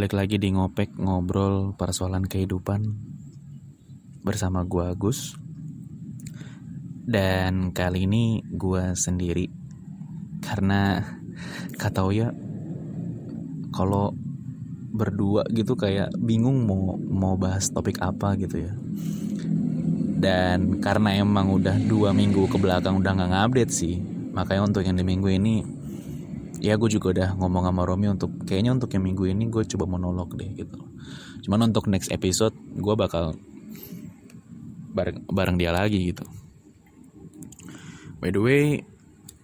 Balik lagi di ngopek ngobrol persoalan kehidupan bersama gua Agus. Dan kali ini gua sendiri karena kata ya kalau berdua gitu kayak bingung mau mau bahas topik apa gitu ya. Dan karena emang udah dua minggu ke belakang udah nggak ngupdate sih, makanya untuk yang di minggu ini ya gue juga udah ngomong sama Romi untuk kayaknya untuk yang minggu ini gue coba monolog deh gitu. Cuman untuk next episode gue bakal bareng bareng dia lagi gitu. By the way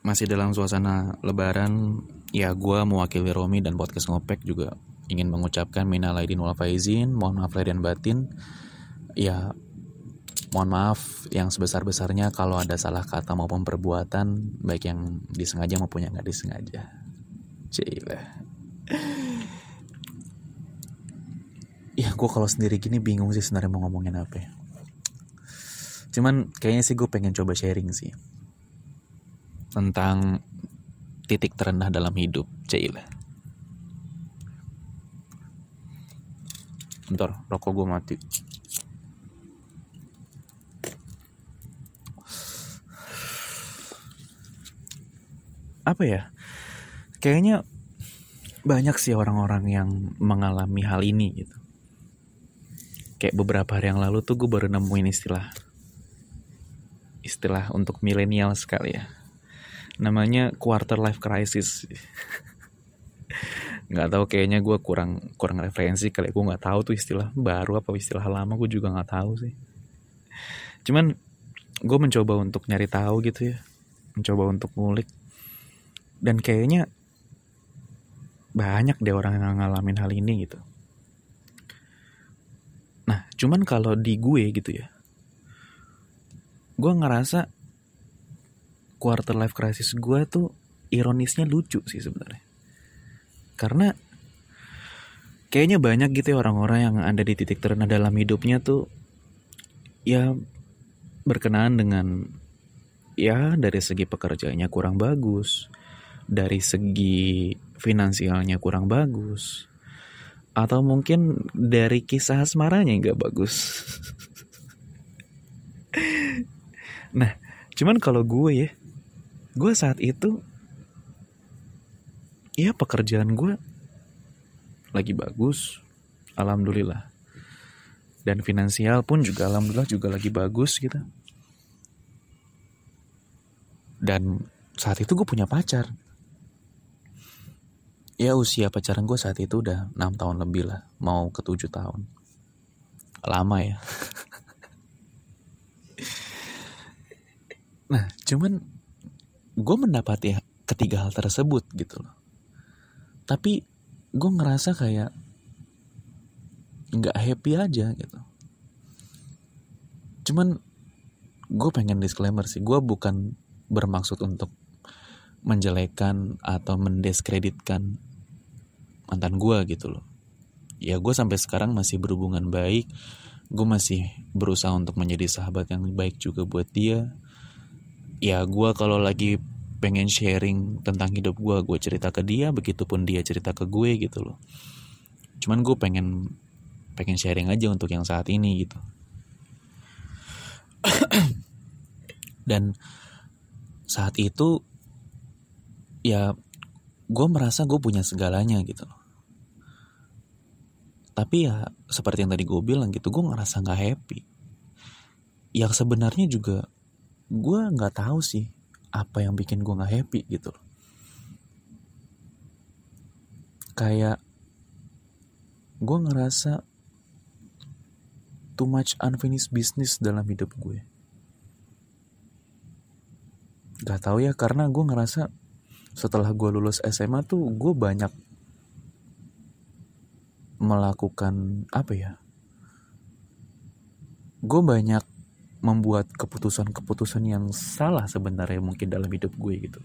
masih dalam suasana lebaran ya gue mewakili Romi dan podcast ngopek juga ingin mengucapkan minal aidin wal faizin mohon maaf lahir dan batin. Ya mohon maaf yang sebesar-besarnya kalau ada salah kata maupun perbuatan baik yang disengaja maupun yang nggak disengaja Cila. Ya gue kalau sendiri gini bingung sih sebenarnya mau ngomongin apa ya. Cuman kayaknya sih gue pengen coba sharing sih. Tentang titik terendah dalam hidup. Cila. Bentar, rokok gue mati. Apa ya? Kayaknya banyak sih orang-orang yang mengalami hal ini gitu. Kayak beberapa hari yang lalu tuh gue baru nemuin istilah istilah untuk milenial sekali ya. Namanya quarter life crisis. nggak tahu kayaknya gue kurang kurang referensi kali gue nggak tahu tuh istilah baru apa istilah lama gue juga nggak tahu sih. Cuman gue mencoba untuk nyari tahu gitu ya, mencoba untuk ngulik dan kayaknya banyak deh orang yang ngalamin hal ini gitu. Nah, cuman kalau di gue gitu ya, gue ngerasa quarter life crisis gue tuh ironisnya lucu sih sebenarnya. Karena kayaknya banyak gitu ya orang-orang yang ada di titik terendah dalam hidupnya tuh ya berkenaan dengan ya dari segi pekerjaannya kurang bagus, dari segi finansialnya kurang bagus atau mungkin dari kisah asmaranya nggak bagus. nah, cuman kalau gue ya, gue saat itu ya pekerjaan gue lagi bagus, alhamdulillah. Dan finansial pun juga alhamdulillah juga lagi bagus gitu. Dan saat itu gue punya pacar ya usia pacaran gue saat itu udah enam tahun lebih lah mau ke tujuh tahun. Lama ya. Nah cuman gue mendapati ketiga hal tersebut gitu loh. Tapi gue ngerasa kayak nggak happy aja gitu. Cuman gue pengen disclaimer sih gue bukan bermaksud untuk menjelekan atau mendiskreditkan mantan gue gitu loh. Ya gue sampai sekarang masih berhubungan baik. Gue masih berusaha untuk menjadi sahabat yang baik juga buat dia. Ya gue kalau lagi pengen sharing tentang hidup gue gue cerita ke dia begitupun dia cerita ke gue gitu loh. Cuman gue pengen pengen sharing aja untuk yang saat ini gitu. Dan saat itu ya gue merasa gue punya segalanya gitu loh. Tapi ya seperti yang tadi gue bilang gitu gue ngerasa nggak happy. Yang sebenarnya juga gue nggak tahu sih apa yang bikin gue nggak happy gitu loh. Kayak gue ngerasa too much unfinished business dalam hidup gue. Gak tahu ya karena gue ngerasa setelah gue lulus SMA tuh gue banyak melakukan apa ya gue banyak membuat keputusan-keputusan yang salah sebenarnya mungkin dalam hidup gue gitu.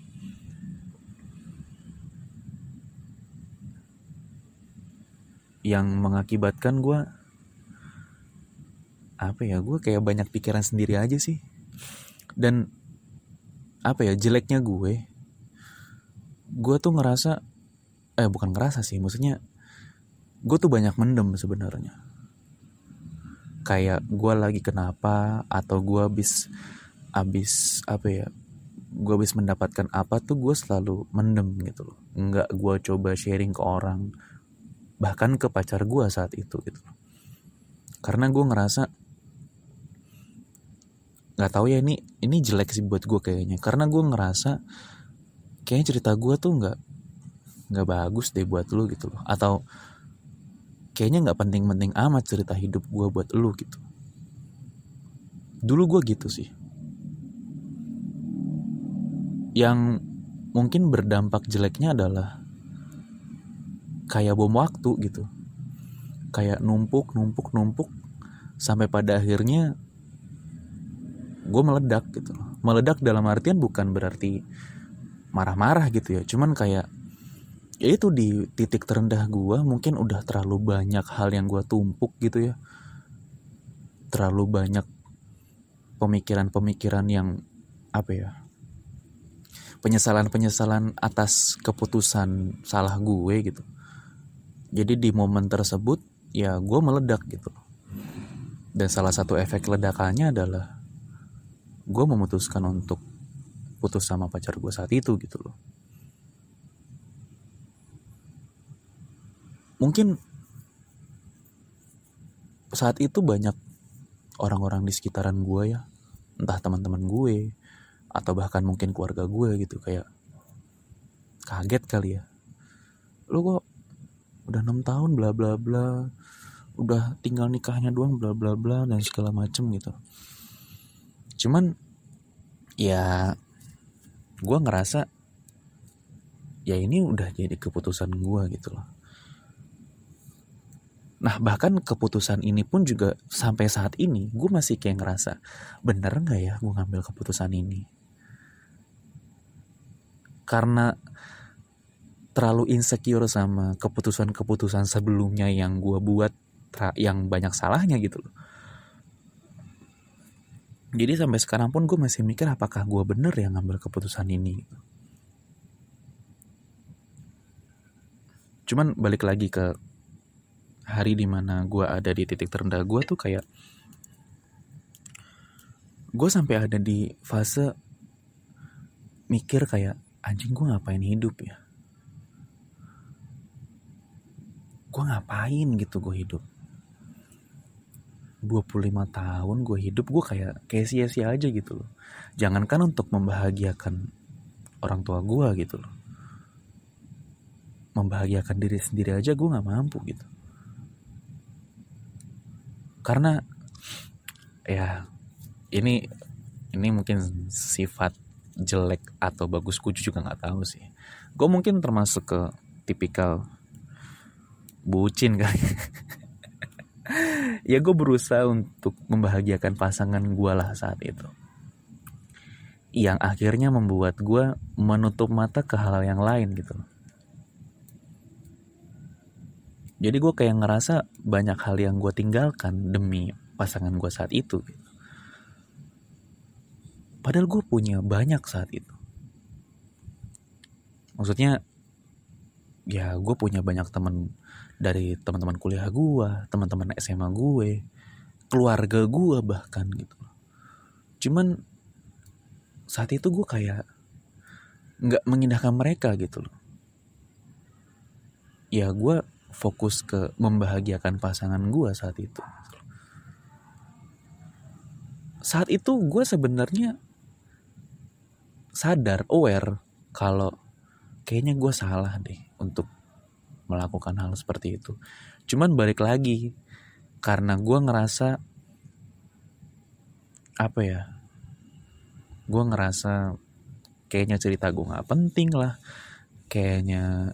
Yang mengakibatkan gue apa ya gue kayak banyak pikiran sendiri aja sih. Dan apa ya jeleknya gue gue tuh ngerasa eh bukan ngerasa sih maksudnya gue tuh banyak mendem sebenarnya. Kayak gue lagi kenapa atau gue habis habis apa ya gue habis mendapatkan apa tuh gue selalu mendem gitu loh. Nggak gue coba sharing ke orang bahkan ke pacar gue saat itu gitu karena gue ngerasa nggak tahu ya ini ini jelek sih buat gue kayaknya. Karena gue ngerasa kayaknya cerita gue tuh nggak nggak bagus deh buat lu gitu loh. Atau kayaknya nggak penting-penting amat cerita hidup gue buat lu gitu. Dulu gue gitu sih. Yang mungkin berdampak jeleknya adalah kayak bom waktu gitu. Kayak numpuk numpuk numpuk sampai pada akhirnya gue meledak gitu meledak dalam artian bukan berarti marah-marah gitu ya cuman kayak ya itu di titik terendah gue mungkin udah terlalu banyak hal yang gue tumpuk gitu ya terlalu banyak pemikiran-pemikiran yang apa ya penyesalan-penyesalan atas keputusan salah gue gitu. Jadi di momen tersebut ya gue meledak gitu. Dan salah satu efek ledakannya adalah gue memutuskan untuk putus sama pacar gue saat itu gitu loh. Mungkin saat itu banyak orang-orang di sekitaran gue ya, entah teman-teman gue, atau bahkan mungkin keluarga gue gitu kayak kaget kali ya. Lu kok udah enam tahun bla bla bla udah tinggal nikahnya doang bla bla bla dan segala macem gitu. Cuman ya gue ngerasa ya ini udah jadi keputusan gue gitu loh Nah bahkan keputusan ini pun juga sampai saat ini gue masih kayak ngerasa bener nggak ya gue ngambil keputusan ini karena terlalu insecure sama keputusan-keputusan sebelumnya yang gue buat yang banyak salahnya gitu loh. Jadi sampai sekarang pun gue masih mikir apakah gue bener yang ngambil keputusan ini. Cuman balik lagi ke hari di mana gue ada di titik terendah gue tuh kayak gue sampai ada di fase mikir kayak anjing gue ngapain hidup ya gue ngapain gitu gue hidup 25 tahun gue hidup gue kayak kayak sia-sia aja gitu loh. Jangankan untuk membahagiakan orang tua gue gitu loh. Membahagiakan diri sendiri aja gue nggak mampu gitu. Karena ya ini ini mungkin sifat jelek atau bagus gue juga nggak tahu sih. Gue mungkin termasuk ke tipikal bucin kali ya gue berusaha untuk membahagiakan pasangan gue lah saat itu yang akhirnya membuat gue menutup mata ke hal yang lain gitu jadi gue kayak ngerasa banyak hal yang gue tinggalkan demi pasangan gue saat itu gitu. Padahal gue punya banyak saat itu. Maksudnya ya gue punya banyak teman dari teman-teman kuliah gue, teman-teman SMA gue, keluarga gue bahkan gitu. Cuman saat itu gue kayak nggak mengindahkan mereka gitu loh. Ya gue fokus ke membahagiakan pasangan gue saat itu. Saat itu gue sebenarnya sadar aware kalau kayaknya gue salah deh untuk melakukan hal seperti itu. Cuman balik lagi karena gue ngerasa apa ya gue ngerasa kayaknya cerita gue nggak penting lah. Kayaknya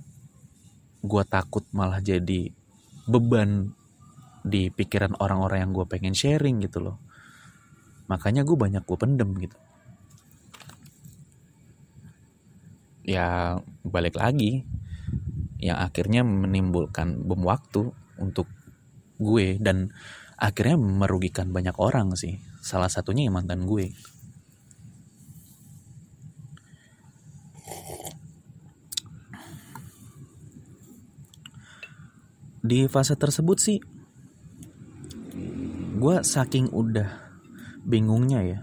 gue takut malah jadi beban di pikiran orang-orang yang gue pengen sharing gitu loh. Makanya gue banyak gue pendem gitu. Ya balik lagi yang akhirnya menimbulkan bom waktu untuk gue dan akhirnya merugikan banyak orang sih. Salah satunya yang mantan gue. Di fase tersebut sih gue saking udah bingungnya ya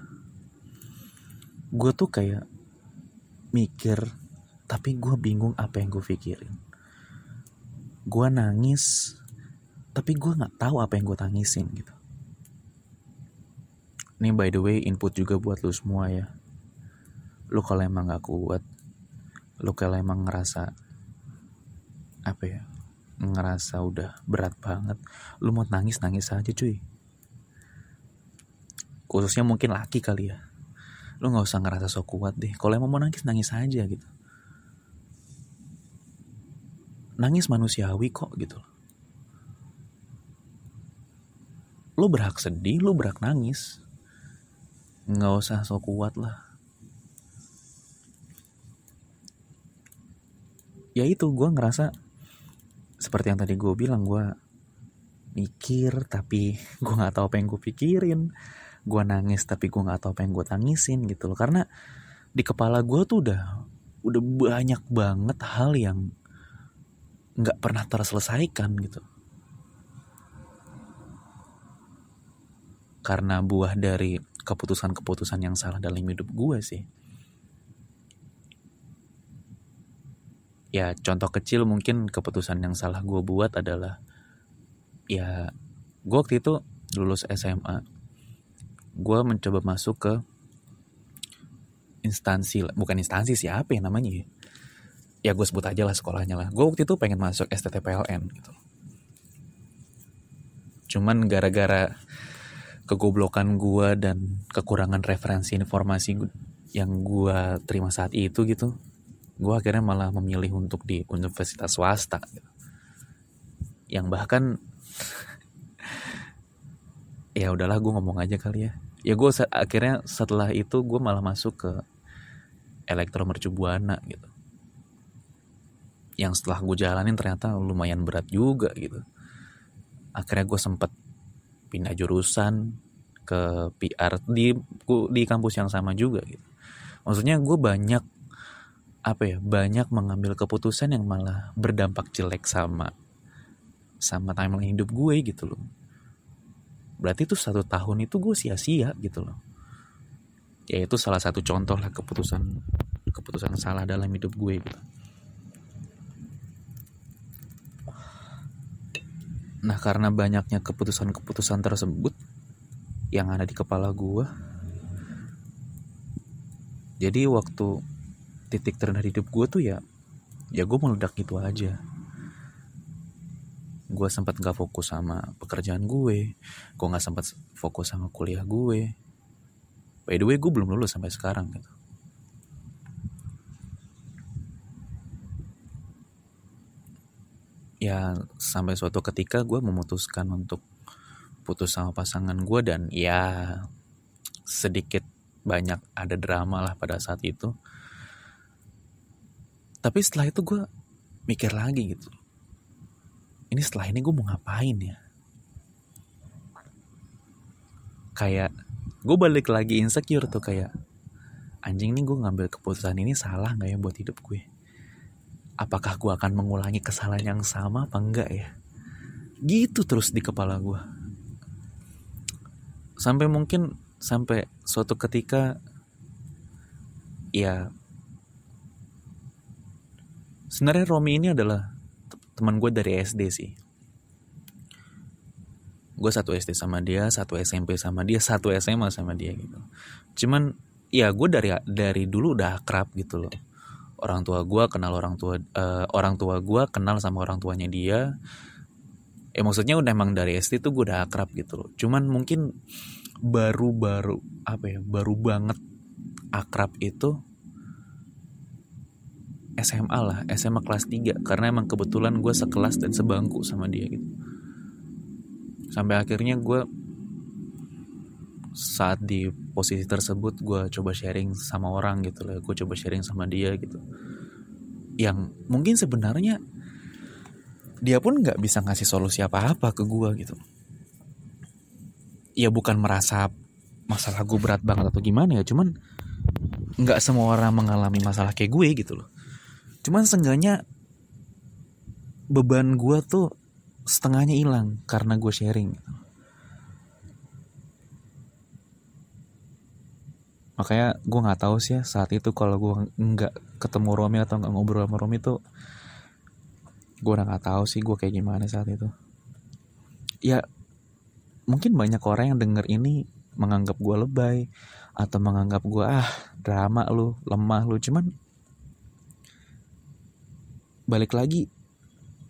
gue tuh kayak mikir tapi gue bingung apa yang gue pikirin gue nangis tapi gue nggak tahu apa yang gue tangisin gitu. Ini by the way input juga buat lu semua ya. Lu kalau emang gak kuat lu kalau emang ngerasa apa ya ngerasa udah berat banget lu mau nangis nangis aja cuy. Khususnya mungkin laki kali ya. Lu nggak usah ngerasa so kuat deh. Kalau emang mau nangis nangis aja gitu nangis manusiawi kok gitu. Lu berhak sedih lu berhak nangis. Nggak usah so kuat lah. Ya itu gue ngerasa seperti yang tadi gue bilang gue mikir tapi gue nggak tahu apa yang gue pikirin. Gue nangis tapi gue nggak tahu apa yang gue tangisin gitu loh. Karena di kepala gue tuh udah udah banyak banget hal yang nggak pernah terselesaikan gitu. Karena buah dari keputusan-keputusan yang salah dalam hidup gue sih. Ya contoh kecil mungkin keputusan yang salah gue buat adalah ya gue waktu itu lulus SMA gue mencoba masuk ke instansi bukan instansi siapa ya namanya ya ya gue sebut aja lah sekolahnya lah. Gue waktu itu pengen masuk STTPLN gitu. Cuman gara-gara kegoblokan gue dan kekurangan referensi informasi yang gue terima saat itu gitu gue akhirnya malah memilih untuk di universitas swasta gitu. yang bahkan ya udahlah gue ngomong aja kali ya. Ya gue akhirnya setelah itu gue malah masuk ke elektro mercubuana gitu yang setelah gue jalanin ternyata lumayan berat juga gitu akhirnya gue sempet pindah jurusan ke PR di di kampus yang sama juga gitu. Maksudnya gue banyak apa ya banyak mengambil keputusan yang malah berdampak jelek sama sama timeline hidup gue gitu loh. Berarti itu satu tahun itu gue sia-sia gitu loh. Ya itu salah satu contoh lah keputusan keputusan salah dalam hidup gue gitu. Nah karena banyaknya keputusan-keputusan tersebut yang ada di kepala gue jadi waktu titik terendah hidup gue tuh ya ya gue meledak gitu aja. Gue sempat gak fokus sama pekerjaan gue gue gak sempat fokus sama kuliah gue by the way gue belum lulus sampai sekarang gitu ya sampai suatu ketika gue memutuskan untuk putus sama pasangan gue dan ya sedikit banyak ada drama lah pada saat itu. Tapi setelah itu gue mikir lagi gitu. Ini setelah ini gue mau ngapain ya? Kayak gue balik lagi insecure tuh kayak anjing nih gue ngambil keputusan ini salah nggak ya buat hidup gue apakah gue akan mengulangi kesalahan yang sama apa enggak ya? Gitu terus di kepala gue sampai mungkin sampai suatu ketika ya sebenarnya Romi ini adalah teman gue dari SD sih. Gue satu SD sama dia satu SMP sama dia satu SMA sama dia gitu. Cuman ya gue dari dari dulu udah akrab gitu loh orang tua gue kenal orang tua uh, orang tua gue kenal sama orang tuanya dia. Eh maksudnya udah emang dari SD tuh gue udah akrab gitu loh. Cuman mungkin baru-baru apa ya baru banget akrab itu SMA lah SMA kelas 3 karena emang kebetulan gue sekelas dan sebangku sama dia gitu. Sampai akhirnya gue saat di posisi tersebut gue coba sharing sama orang gitu lah gue coba sharing sama dia gitu. Yang mungkin sebenarnya dia pun nggak bisa ngasih solusi apa-apa ke gue gitu. Ya bukan merasa masalah gue berat banget atau gimana ya cuman nggak semua orang mengalami masalah kayak gue gitu loh. Cuman seenggaknya beban gue tuh setengahnya hilang karena gue sharing. gitu. Makanya gue nggak tahu sih ya saat itu kalau gue nggak ketemu Romi atau nggak ngobrol sama Romi tuh gue udah nggak tahu sih gue kayak gimana saat itu. Ya mungkin banyak orang yang denger ini menganggap gue lebay atau menganggap gue ah drama lu lemah lu. Cuman balik lagi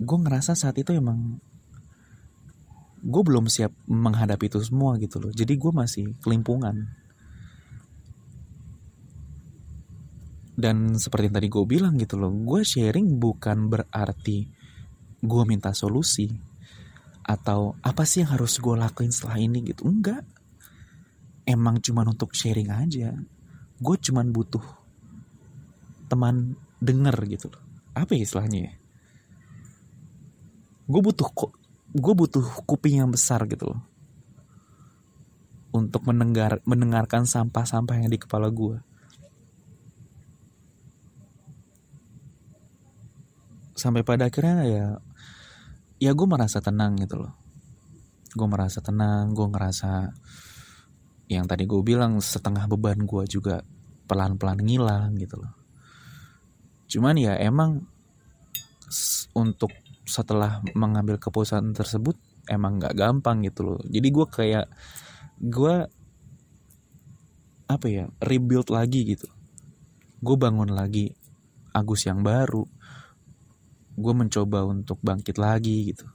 gue ngerasa saat itu emang gue belum siap menghadapi itu semua gitu loh. Jadi gue masih kelimpungan dan seperti yang tadi gue bilang gitu loh gue sharing bukan berarti gue minta solusi atau apa sih yang harus gue lakuin setelah ini gitu. Enggak. Emang cuman untuk sharing aja. Gue cuman butuh teman denger gitu loh. Apa ya istilahnya ya? Gue butuh kok gue butuh kuping yang besar gitu loh. Untuk mendengar mendengarkan sampah-sampah yang di kepala gue sampai pada akhirnya ya ya gue merasa tenang gitu loh. Gue merasa tenang gue ngerasa yang tadi gue bilang setengah beban gue juga pelan-pelan ngilang gitu loh. Cuman ya emang untuk setelah mengambil keputusan tersebut emang nggak gampang gitu loh. Jadi gue kayak gue apa ya rebuild lagi gitu. Gue bangun lagi Agus yang baru gue mencoba untuk bangkit lagi gitu.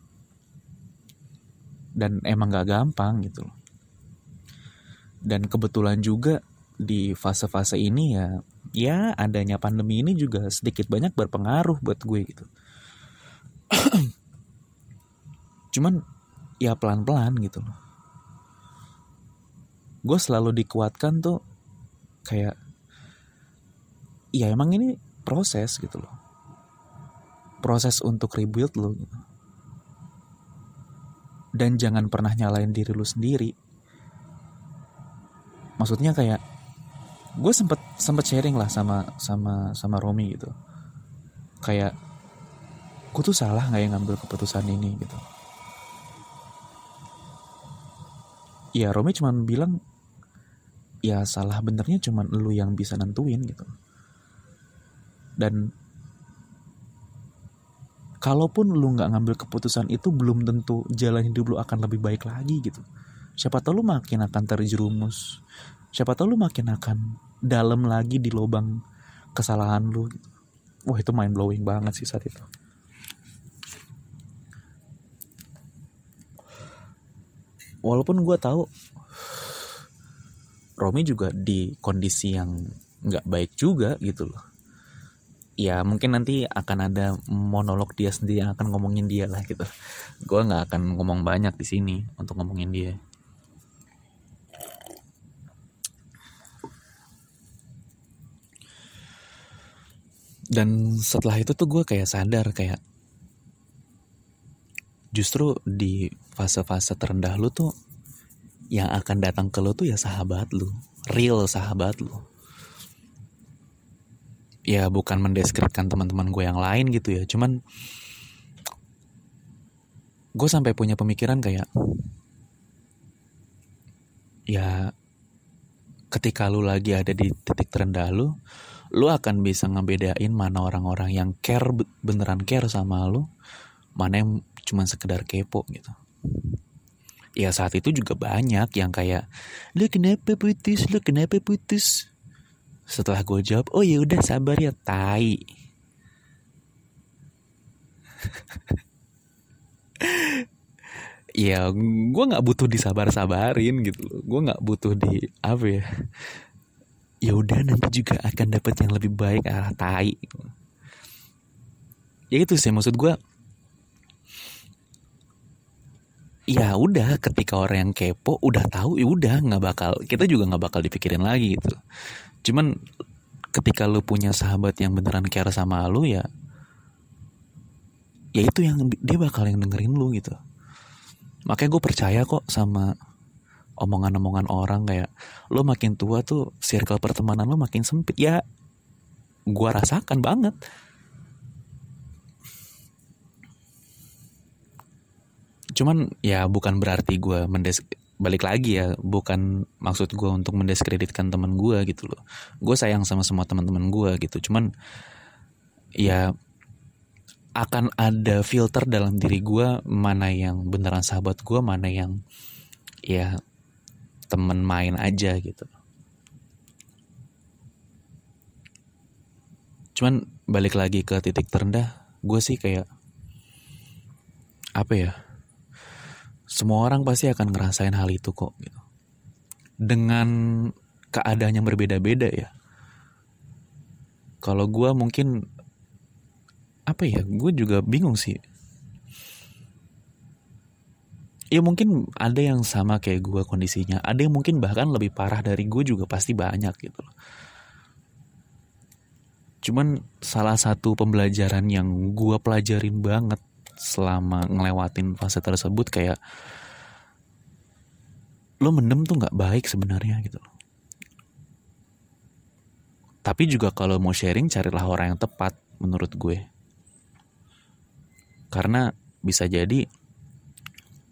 Dan emang gak gampang gitu loh. Dan kebetulan juga di fase-fase ini ya ya adanya pandemi ini juga sedikit banyak berpengaruh buat gue gitu. Cuman ya pelan-pelan gitu loh. Gue selalu dikuatkan tuh kayak ya emang ini proses gitu loh proses untuk rebuild lo gitu. Dan jangan pernah nyalain diri lu sendiri. Maksudnya kayak gue sempet sempet sharing lah sama sama sama Romi gitu. Kayak gue tuh salah nggak yang ngambil keputusan ini gitu. Ya Romi cuma bilang ya salah benernya cuman lu yang bisa nentuin gitu. Dan kalaupun lu nggak ngambil keputusan itu belum tentu jalan hidup lu akan lebih baik lagi gitu. Siapa tahu lu makin akan terjerumus. Siapa tahu lu makin akan dalam lagi di lubang kesalahan lu gitu. wah itu mind blowing banget sih saat itu. Walaupun gue tahu Romi juga di kondisi yang nggak baik juga gitu loh ya mungkin nanti akan ada monolog dia sendiri yang akan ngomongin dia lah gitu. Gue nggak akan ngomong banyak di sini untuk ngomongin dia. Dan setelah itu tuh gue kayak sadar kayak justru di fase-fase terendah lu tuh yang akan datang ke lu tuh ya sahabat lu real sahabat lu ya bukan mendeskripsikan teman-teman gue yang lain gitu ya. Cuman gue sampai punya pemikiran kayak ya ketika lu lagi ada di titik terendah lu lu akan bisa ngebedain mana orang-orang yang care beneran care sama lu mana yang cuma sekedar kepo gitu. Ya saat itu juga banyak yang kayak lu kenapa putus? Lu kenapa putus setelah gue jawab, oh ya udah sabar ya tai. ya gue nggak butuh disabar-sabarin gitu gue nggak butuh di apa ya ya udah nanti juga akan dapat yang lebih baik arah tai. Ya itu sih maksud gue ya udah ketika orang yang kepo udah tahu ya udah nggak bakal kita juga nggak bakal dipikirin lagi gitu cuman ketika lu punya sahabat yang beneran care sama lu ya ya itu yang dia bakal yang dengerin lu gitu. Makanya gue percaya kok sama omongan-omongan orang kayak lo makin tua tuh circle pertemanan lo makin sempit. Ya gue rasakan banget. Cuman ya bukan berarti gue mendes balik lagi ya bukan maksud gue untuk mendiskreditkan teman gue gitu loh. Gue sayang sama semua teman-teman gue gitu cuman ya akan ada filter dalam diri gue mana yang beneran sahabat gue mana yang ya temen main aja gitu. Cuman balik lagi ke titik terendah gue sih kayak apa ya semua orang pasti akan ngerasain hal itu kok gitu. Dengan keadaan yang berbeda-beda ya. Kalau gue mungkin apa ya gue juga bingung sih. Ya mungkin ada yang sama kayak gue kondisinya. Ada yang mungkin bahkan lebih parah dari gue juga pasti banyak gitu cuman salah satu pembelajaran yang gue pelajarin banget selama ngelewatin fase tersebut kayak lo mendem tuh nggak baik sebenarnya gitu loh tapi juga kalau mau sharing carilah orang yang tepat menurut gue karena bisa jadi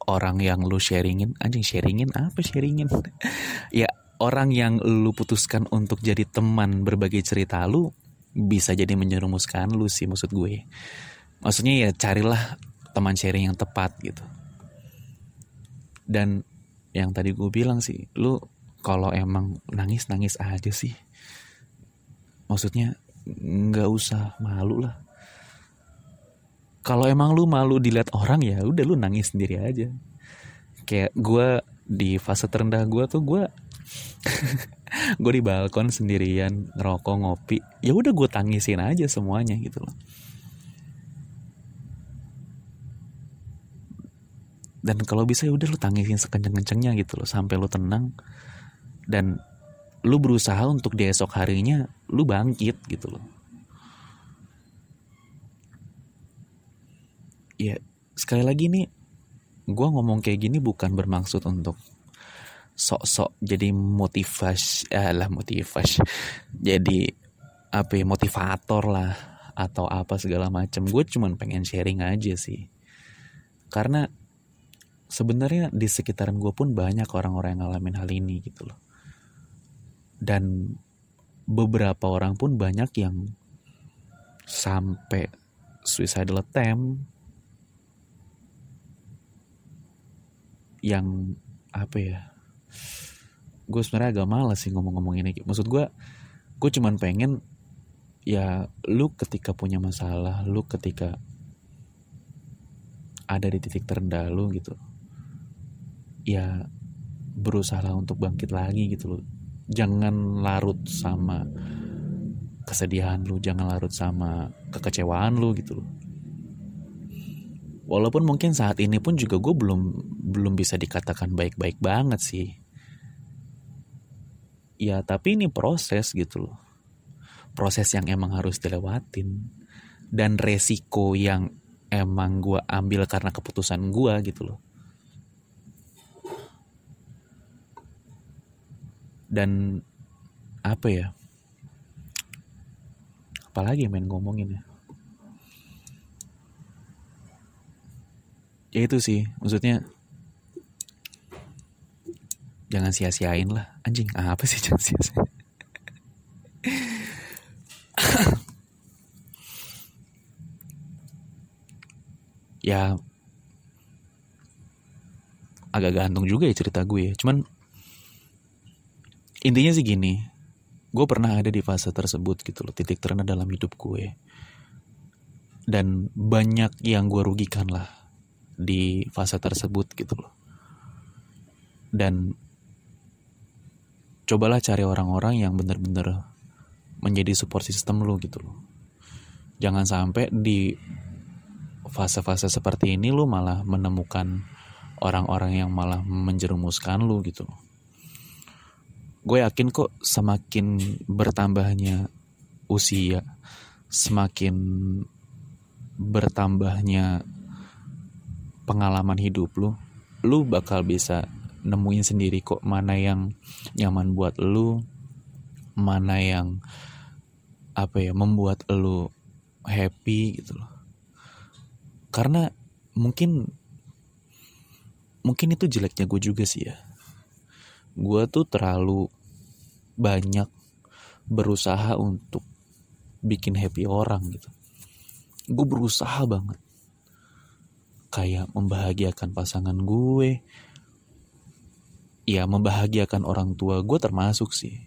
orang yang lu sharingin, anjing sharingin apa sharingin? ya orang yang lu putuskan untuk jadi teman berbagi cerita lu bisa jadi menjerumuskan lu sih maksud gue. Maksudnya ya carilah teman sharing yang tepat gitu. Dan yang tadi gue bilang sih, lu kalau emang nangis nangis aja sih. Maksudnya nggak usah malu lah kalau emang lu malu dilihat orang ya udah lu nangis sendiri aja kayak gue di fase terendah gue tuh gue gue di balkon sendirian ngerokok ngopi ya udah gue tangisin aja semuanya gitu loh dan kalau bisa ya udah lu tangisin sekenceng-kencengnya gitu loh sampai lu tenang. Dan lu berusaha untuk di esok harinya lu bangkit gitu loh. Ya sekali lagi nih gue ngomong kayak gini bukan bermaksud untuk sok-sok jadi motivasi eh lah motivasi jadi apa ya motivator lah atau apa segala macam gue cuman pengen sharing aja sih. Karena sebenarnya di sekitaran gue pun banyak orang-orang yang ngalamin hal ini gitu loh. Dan beberapa orang pun banyak yang sampai suicidal attempt yang apa ya gue sebenarnya agak malas sih ngomong-ngomong ini. Maksud gue gue cuman pengen ya lu ketika punya masalah lu ketika ada di titik terendah lu gitu ya berusaha untuk bangkit lagi gitu loh. Jangan larut sama kesedihan lu jangan larut sama kekecewaan lu gitu loh. Walaupun mungkin saat ini pun juga gue belum belum bisa dikatakan baik-baik banget sih. Ya tapi ini proses gitu loh. Proses yang emang harus dilewatin. Dan resiko yang emang gue ambil karena keputusan gue gitu loh dan apa ya? Apalagi main ngomongin ya? Ya itu sih maksudnya jangan sia-siain lah. Anjing apa sih jangan sia-siain? Ya agak gantung juga ya cerita gue ya. Cuman intinya sih gini gue pernah ada di fase tersebut gitu loh titik terendah dalam hidup gue dan banyak yang gue rugikan lah di fase tersebut gitu loh. Dan cobalah cari orang-orang yang bener-bener menjadi support system lo gitu loh. Jangan sampai di fase-fase seperti ini lo malah menemukan orang-orang yang malah menjerumuskan lo gitu loh. Gue yakin kok semakin bertambahnya usia, semakin bertambahnya pengalaman hidup lu lu bakal bisa nemuin sendiri kok mana yang nyaman buat lu mana yang apa ya membuat lu happy gitu loh. Karena mungkin mungkin itu jeleknya gue juga sih ya. Gue tuh terlalu banyak berusaha untuk bikin happy orang gitu. Gue berusaha banget. Kayak membahagiakan pasangan gue. Ya membahagiakan orang tua gue termasuk sih.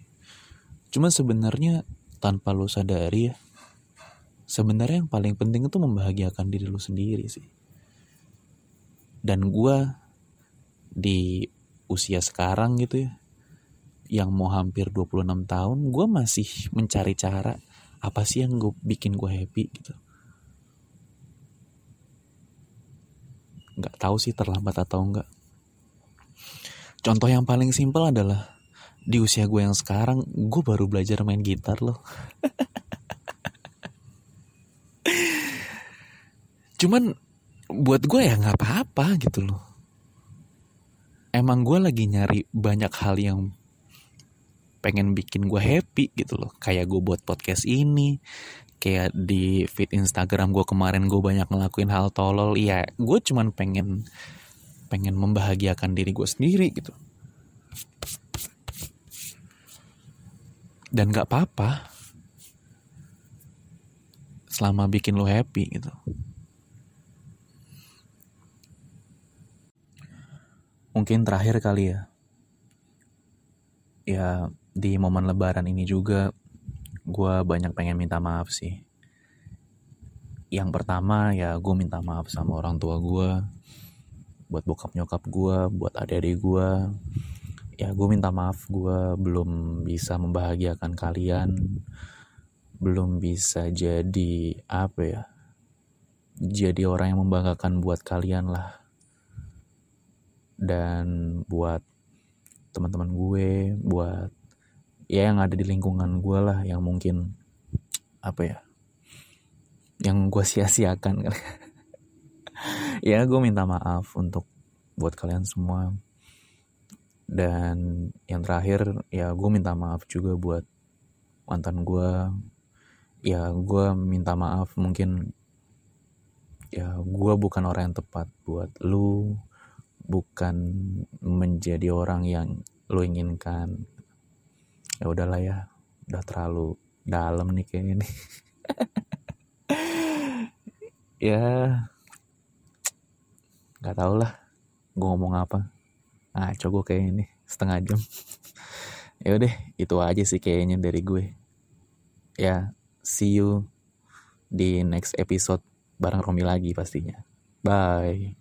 Cuma sebenarnya tanpa lo sadari ya sebenarnya yang paling penting itu membahagiakan diri lo sendiri sih. Dan gue di usia sekarang gitu ya yang mau hampir 26 tahun gue masih mencari cara apa sih yang gue bikin gue happy gitu. Nggak tahu sih terlambat atau enggak contoh yang paling simpel adalah di usia gue yang sekarang gue baru belajar main gitar loh. Cuman buat gue ya nggak apa-apa gitu loh. Emang gue lagi nyari banyak hal yang pengen bikin gue happy gitu loh. Kayak gue buat podcast ini. Kayak di feed Instagram gue kemarin gue banyak ngelakuin hal tolol. Iya gue cuman pengen pengen membahagiakan diri gue sendiri gitu. Dan gak apa-apa selama bikin lo happy gitu. Mungkin terakhir kali ya. Ya di momen lebaran ini juga gue banyak pengen minta maaf sih. Yang pertama ya gue minta maaf sama orang tua gue buat bokap nyokap gue buat adik-adik gue ya gue minta maaf gue belum bisa membahagiakan kalian. Belum bisa jadi apa ya jadi orang yang membanggakan buat kalian lah. Dan buat teman-teman gue buat ya yang ada di lingkungan gue lah yang mungkin apa ya yang gue sia-siakan ya gue minta maaf untuk buat kalian semua. Dan yang terakhir ya gue minta maaf juga buat mantan gue ya gue minta maaf mungkin ya gue bukan orang yang tepat buat lu bukan menjadi orang yang lo inginkan ya udahlah ya udah terlalu dalam nih kayak ini ya nggak tau lah gue ngomong apa. Ah gue kayak ini setengah jam. Ya udah itu aja sih kayaknya dari gue. Ya see you di next episode bareng Romi lagi pastinya. Bye